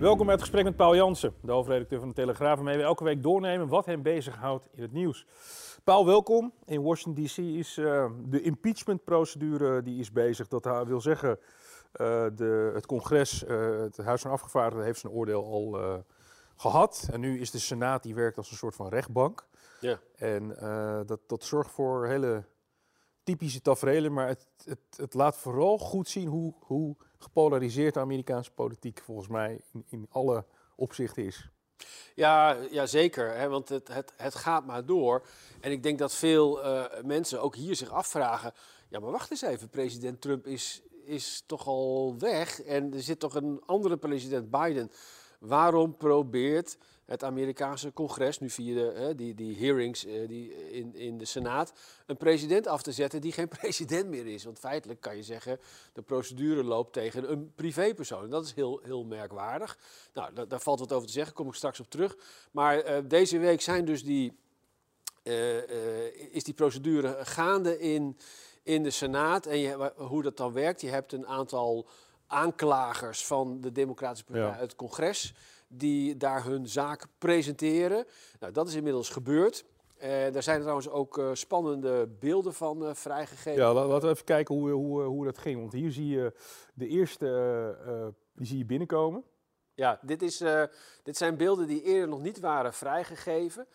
Welkom bij het gesprek met Paul Jansen, de hoofdredacteur van de Telegraaf, waarmee we elke week doornemen wat hem bezighoudt in het nieuws. Paul, welkom. In Washington D.C. is uh, de impeachmentprocedure die is bezig. Dat wil zeggen, uh, de, het congres, uh, het Huis van Afgevaardigden, heeft zijn oordeel al gehad. En nu is de Senaat, die werkt als een soort van rechtbank. Ja. En dat, dat zorgt voor hele typische tafereelen, maar het, het, het laat vooral goed zien hoe, hoe gepolariseerd de Amerikaanse politiek volgens mij in, in alle opzichten is. Ja, ja zeker. Hè, want het, het, het gaat maar door. En ik denk dat veel uh, mensen ook hier zich afvragen. Ja, maar wacht eens even. President Trump is, is toch al weg. En er zit toch een andere president Biden. Waarom probeert het Amerikaanse congres, nu via de, die, die hearings uh, die in, in de Senaat, een president af te zetten die geen president meer is. Want feitelijk kan je zeggen, de procedure loopt tegen een privépersoon. Dat is heel, heel merkwaardig. Nou, daar, daar valt wat over te zeggen, kom ik straks op terug. Maar uh, deze week zijn dus die, uh, is die procedure gaande in, in de Senaat. En je, hoe dat dan werkt, je hebt een aantal aanklagers van de Democratische Partij ja. uit het congres die daar hun zaak presenteren. Nou, dat is inmiddels gebeurd. Uh, daar zijn trouwens ook uh, spannende beelden van uh, vrijgegeven. Ja, laten we even kijken hoe, hoe, hoe dat ging. Want hier zie je de eerste, die zie je binnenkomen. Ja, dit, is, dit zijn beelden die eerder nog niet waren vrijgegeven.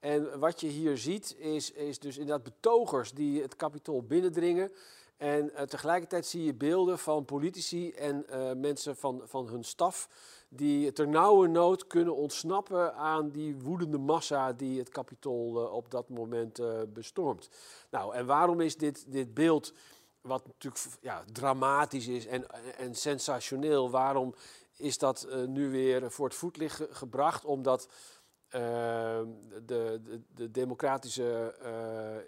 En wat je hier ziet is, is dus inderdaad betogers die het kapitool binnendringen. En tegelijkertijd zie je beelden van politici en mensen van, van hun staf die ter nauwe nood kunnen ontsnappen aan die woedende massa die het kapitool uh, op dat moment uh, bestormt. Nou, en waarom is dit, dit beeld, wat natuurlijk ja, dramatisch is en, en sensationeel, waarom is dat uh, nu weer voor het voetlicht gebracht? Omdat de, de, de, democratische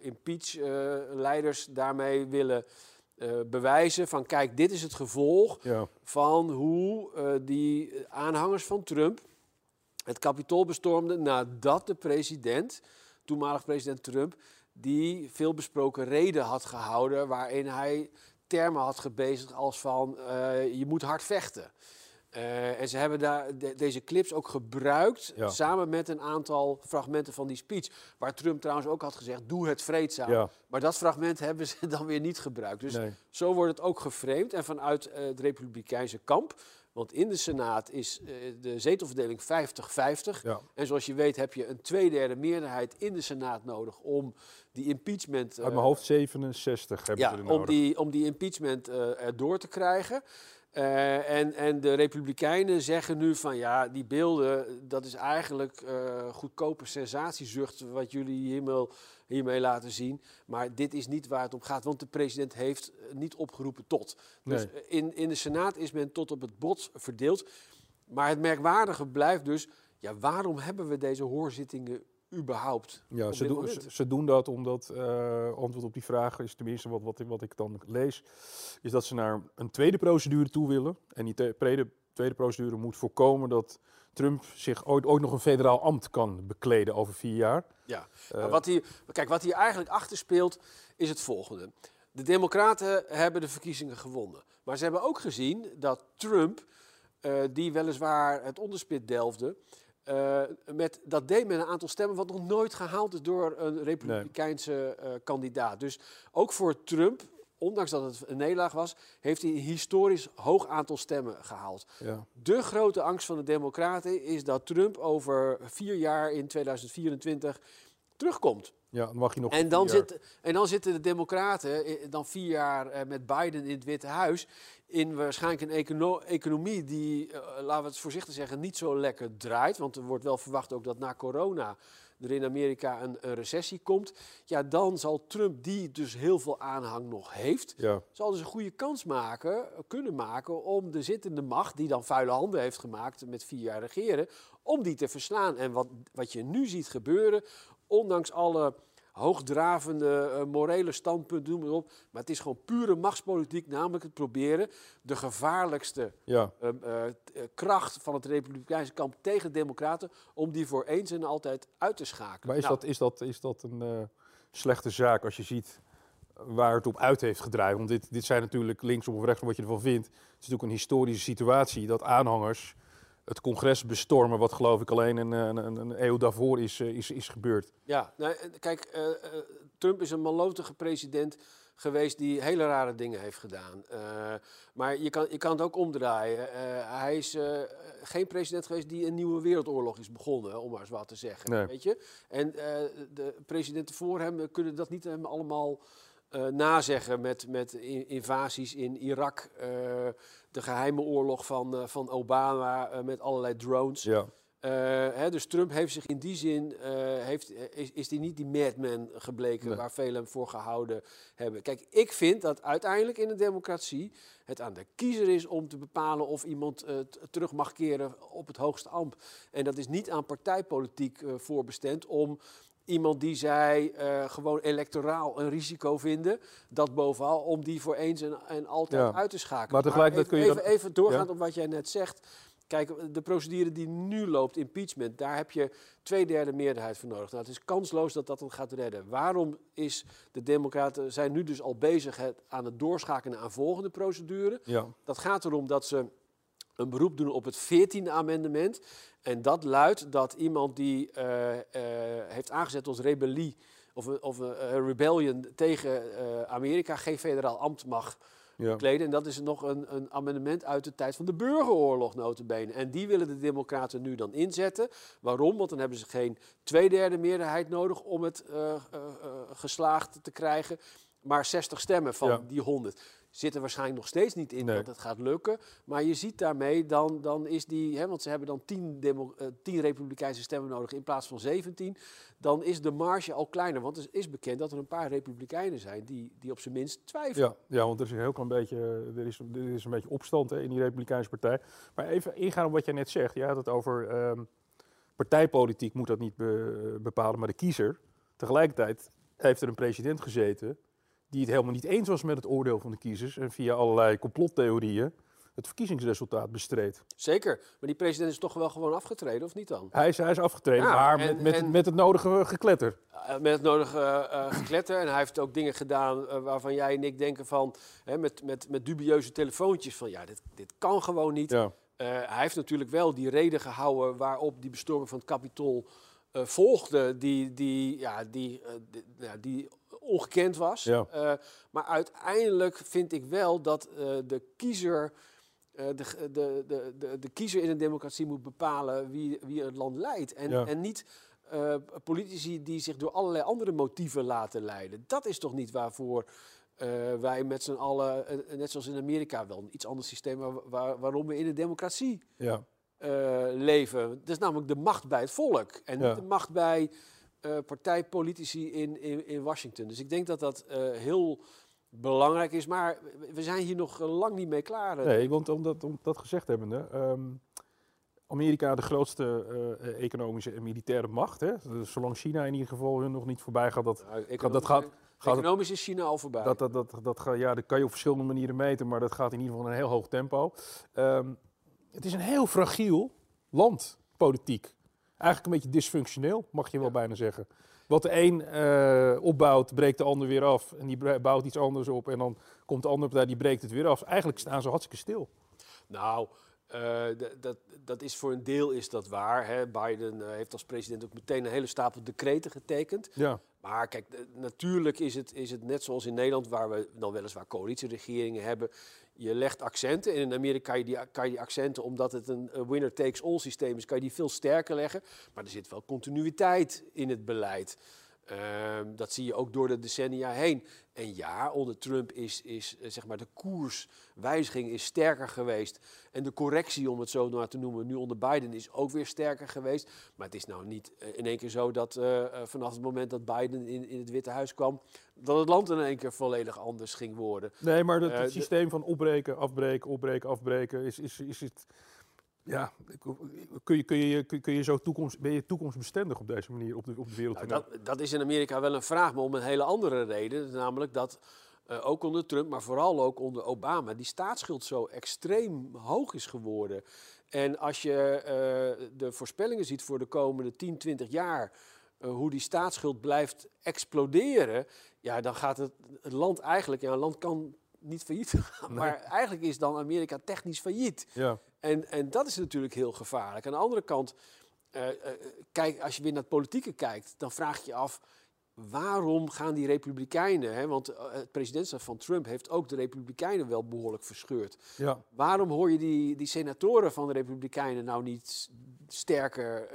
impeach-leiders daarmee willen uh, bewijzen van kijk, dit is het gevolg ja. van hoe uh, die aanhangers van Trump het kapitool bestormden nadat de president, toenmalig president Trump, die veelbesproken reden had gehouden waarin hij termen had gebezigd als van uh, je moet hard vechten. Uh, en ze hebben daar de, deze clips ook gebruikt, ja. samen met een aantal fragmenten van die speech. Waar Trump trouwens ook had gezegd, doe het vreedzaam. Ja. Maar dat fragment hebben ze dan weer niet gebruikt. Dus nee. zo wordt het ook geframed. En vanuit uh, het Republikeinse kamp, want in de Senaat is uh, de zetelverdeling 50-50. Ja. En zoals je weet heb je een tweederde meerderheid in de Senaat nodig om die impeachment... Uit mijn hoofd 67 hebben ja, ze er nodig. Om die, om die impeachment erdoor te krijgen. Uh, en, en de Republikeinen zeggen nu van ja, die beelden, dat is eigenlijk uh, goedkope sensatiezucht wat jullie hiermee, hiermee laten zien. Maar dit is niet waar het om gaat, want de president heeft niet opgeroepen tot. Dus nee. in, in de Senaat is men tot op het bot verdeeld. Maar het merkwaardige blijft dus, ja, waarom hebben we deze hoorzittingen überhaupt? Ja, ze, doen, ze, ze, doen dat omdat, uh, antwoord op die vraag is tenminste wat, wat, wat ik dan lees, is dat ze naar een tweede procedure toe willen. En die tweede, tweede procedure moet voorkomen dat Trump zich ooit, ooit nog een federaal ambt kan bekleden over vier jaar. Ja, uh, wat hier, kijk, wat hier eigenlijk achter speelt is het volgende. De Democraten hebben de verkiezingen gewonnen. Maar ze hebben ook gezien dat Trump, uh, die weliswaar het onderspit delfde, uh, met, dat deed met een aantal stemmen wat nog nooit gehaald is door een republikeinse nee. uh, kandidaat. Dus ook voor Trump, ondanks dat het een nederlaag was, heeft hij een historisch hoog aantal stemmen gehaald. Ja. De grote angst van de Democraten is dat Trump over vier jaar in 2024 terugkomt. Ja, dan mag je nog en dan, zit, en dan zitten de Democraten dan vier jaar met Biden in het Witte Huis in waarschijnlijk een econo economie die, uh, laten we het voorzichtig zeggen, niet zo lekker draait. Want er wordt wel verwacht ook dat na corona er in Amerika een, een recessie komt, ja, dan zal Trump, die dus heel veel aanhang nog heeft, Ja. zal dus een goede kans maken, kunnen maken om de zittende macht, die dan vuile handen heeft gemaakt met vier jaar regeren, om die te verslaan. En wat, wat je nu ziet gebeuren, ondanks alle hoogdravende eh, morele standpunten, noem maar op, maar het is gewoon pure machtspolitiek, namelijk het proberen de gevaarlijkste Ja. eh, eh, kracht van het republikeinse kamp tegen de democraten, om die voor eens en altijd uit te schakelen. Maar is, Nou, dat, is, dat, is dat een slechte zaak als je ziet waar het op uit heeft gedraaid? Want dit, dit zijn natuurlijk linksom of rechtsom wat je ervan vindt. Het is natuurlijk een historische situatie dat aanhangers het congres bestormen, wat geloof ik alleen een, een, een, eeuw daarvoor is, eh, is, is gebeurd. Ja, nou, eh, kijk, eh, Trump is een malotige president geweest die hele rare dingen heeft gedaan. Maar je kan, je kan het ook omdraaien. Hij is geen president geweest die een nieuwe wereldoorlog is begonnen, om maar eens wat te zeggen. Nee. Weet je? En de presidenten voor hem kunnen dat niet hem allemaal eh, nazeggen met, met in- invasies in Irak. eh, de geheime oorlog van, eh, van Obama met allerlei drones. Ja. Hè, dus Trump heeft zich in die zin, heeft, is, is die niet die madman gebleken Nee. waar velen hem voor gehouden hebben. Kijk, ik vind dat uiteindelijk in een democratie het aan de kiezer is om te bepalen of iemand terug mag keren op het hoogste ambt. En dat is niet aan partijpolitiek voorbestemd om iemand die zij eh, gewoon electoraal een risico vinden, dat bovenal, om die voor eens en, en altijd Ja. uit te schakelen. Maar tegelijkertijd kun je even, dan- even doorgaand Ja. op wat jij net zegt. Kijk, de procedure die nu loopt, impeachment, daar heb je twee derde meerderheid voor nodig. Nou, het is kansloos dat dat het gaat redden. Waarom is de Democraten zijn nu dus al bezig het, aan het doorschakelen aan volgende procedure? Ja. Dat gaat erom dat ze een beroep doen op het 14e amendement. En dat luidt dat iemand die eh, eh, heeft aangezet tot rebellie of, een- of een eh, rebellion tegen Amerika geen federaal ambt mag Ja. kleden. En dat is nog een, een amendement uit de tijd van de burgeroorlog notabene. En die willen de democraten nu dan inzetten. Waarom? Want dan hebben ze geen tweederde meerderheid nodig om het geslaagd te krijgen. Maar 60 stemmen van Ja. die 100 zitten waarschijnlijk nog steeds niet in Nee. dat het gaat lukken. Maar je ziet daarmee, dan, dan is die, hè, want ze hebben dan 10, demo, eh, 10 republikeinse stemmen nodig in plaats van 17. Dan is de marge al kleiner. Want het is bekend dat er een paar republikeinen zijn die, die op zijn minst twijfelen. Ja, ja, want er is een heel klein beetje, er is, er is een beetje opstand hè, in die Republikeinse Partij. Maar even ingaan op wat jij net zegt. Je had het over ehm, partijpolitiek moet dat niet be- bepalen, maar de kiezer. Tegelijkertijd heeft er een president gezeten die het helemaal niet eens was met het oordeel van de kiezers en via allerlei complottheorieën het verkiezingsresultaat bestreed. Zeker. Maar die president is toch wel gewoon afgetreden, of niet dan? Hij is, hij is afgetreden, Ja, maar en- met, met, en- met het nodige gekletter. Eh, met het nodige eh, gekletter. En hij heeft ook dingen gedaan eh, waarvan jij en ik denken van... Hè, met, met, met dubieuze telefoontjes van ja, dit, dit kan gewoon niet. Ja, hij heeft natuurlijk wel die reden gehouden waarop die bestorming van het Capitool eh, volgde, die, die, ja, die, eh, die, ja, die ongekend was. Ja. Eh, maar uiteindelijk vind ik wel dat de kiezer. de, de, de, de, de kiezer in een democratie moet bepalen wie, wie het land leidt. En, Ja. en niet politici die zich door allerlei andere motieven laten leiden. Dat is toch niet waarvoor wij met z'n allen, net zoals in Amerika, wel een iets ander systeem, waar, waarom we in een democratie ja. Eh, leven. Dat is namelijk de macht bij het volk en Ja. niet de macht bij eh, partijpolitici in, in, in Washington. Dus ik denk dat dat eh, heel belangrijk is, maar we- zijn hier nog lang niet mee klaar. Nee, want om dat, om dat gezegd hebbende, ehm Amerika de grootste economische en militaire macht. Hè? Dus Zolang China in ieder geval hun nog niet voorbij gaat, dat, Nou, dat gaat- gaat economisch is China al voorbij. dat, dat, dat, dat, ga- ja, dat kan je op verschillende manieren meten, maar dat gaat in ieder geval in een heel hoog tempo. Ehm, het is een heel fragiel land, politiek. Eigenlijk een beetje dysfunctioneel, mag je wel Ja. bijna zeggen. Wat de een eh, opbouwt, breekt de ander weer af. En die bouwt iets anders op. En dan komt de andere partij, die breekt het weer af. Eigenlijk staan ze hartstikke stil. Nou, eh, dat, dat is voor een deel is dat waar. Hè. Biden eh, heeft als president ook meteen een hele stapel decreten getekend. Ja, Maar kijk, natuurlijk is het, is het net zoals in Nederland, waar we dan weliswaar coalitieregeringen hebben. Je legt accenten. En in Amerika kan je die, kan je die accenten, omdat het een winner-takes-all systeem is, kan je die veel sterker leggen. Maar er zit wel continuïteit in het beleid. Ehm, dat zie je ook door de decennia heen. En ja, onder Trump is, is eh, zeg maar de koerswijziging is sterker geweest. En de correctie, om het zo maar te noemen, nu onder Biden is ook weer sterker geweest. Maar het is nou niet eh, in één keer zo dat eh, vanaf het moment dat Biden in, in het Witte Huis kwam, dat het land in één keer volledig anders ging worden. Nee, maar het, het systeem van opbreken, afbreken, opbreken, afbreken, is, is, is het ja, kun je, kun je, kun je zo toekomst, ben je toekomstbestendig op deze manier op de, op de wereld? Nou, dat, dat, is in Amerika wel een vraag, maar om een hele andere reden. Namelijk dat uh, ook onder Trump, maar vooral ook onder Obama, die staatsschuld zo extreem hoog is geworden. En als je uh, de voorspellingen ziet voor de komende 10, 20 jaar, uh, hoe die staatsschuld blijft exploderen, ja, dan gaat het, het land eigenlijk, ja, een land kan niet failliet gaan, maar eigenlijk is dan Amerika technisch failliet. Ja. En, en dat is natuurlijk heel gevaarlijk. Aan de andere kant, uh, uh, kijk, als je weer naar het politieke kijkt, dan vraag je je af waarom gaan die Republikeinen, hè, want eh, het presidentschap van Trump heeft ook de Republikeinen wel behoorlijk verscheurd. Ja. Waarom hoor je die, die senatoren van de Republikeinen nou niet sterker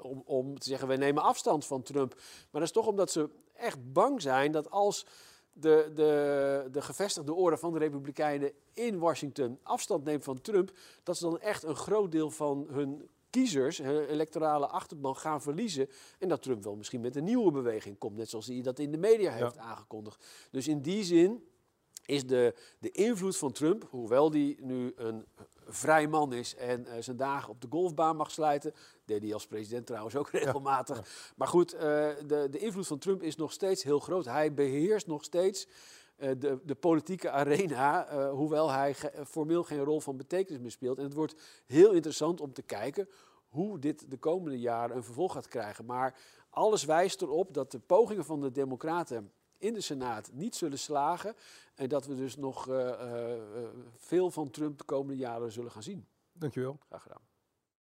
om, om te zeggen, wij nemen afstand van Trump? Maar dat is toch omdat ze echt bang zijn dat als de, de, de gevestigde oren van de Republikeinen in Washington afstand neemt van Trump, dat ze dan echt een groot deel van hun kiezers, hun electorale achterban, gaan verliezen. En dat Trump wel misschien met een nieuwe beweging komt, net zoals hij dat in de media heeft aangekondigd. Dus in die zin is de, de invloed van Trump, hoewel die nu een vrij man is en uh, zijn dagen op de golfbaan mag sluiten. Deed hij als president trouwens ook regelmatig. Maar goed, uh, de, de invloed van Trump is nog steeds heel groot. Hij beheerst nog steeds uh, de, de politieke arena, hoewel hij ge formeel geen rol van betekenis meer speelt. En het wordt heel interessant om te kijken hoe dit de komende jaren een vervolg gaat krijgen. Maar alles wijst erop dat de pogingen van de Democraten in de Senaat niet zullen slagen. En dat we dus nog uh, uh, veel van Trump de komende jaren zullen gaan zien. Dankjewel. Graag gedaan.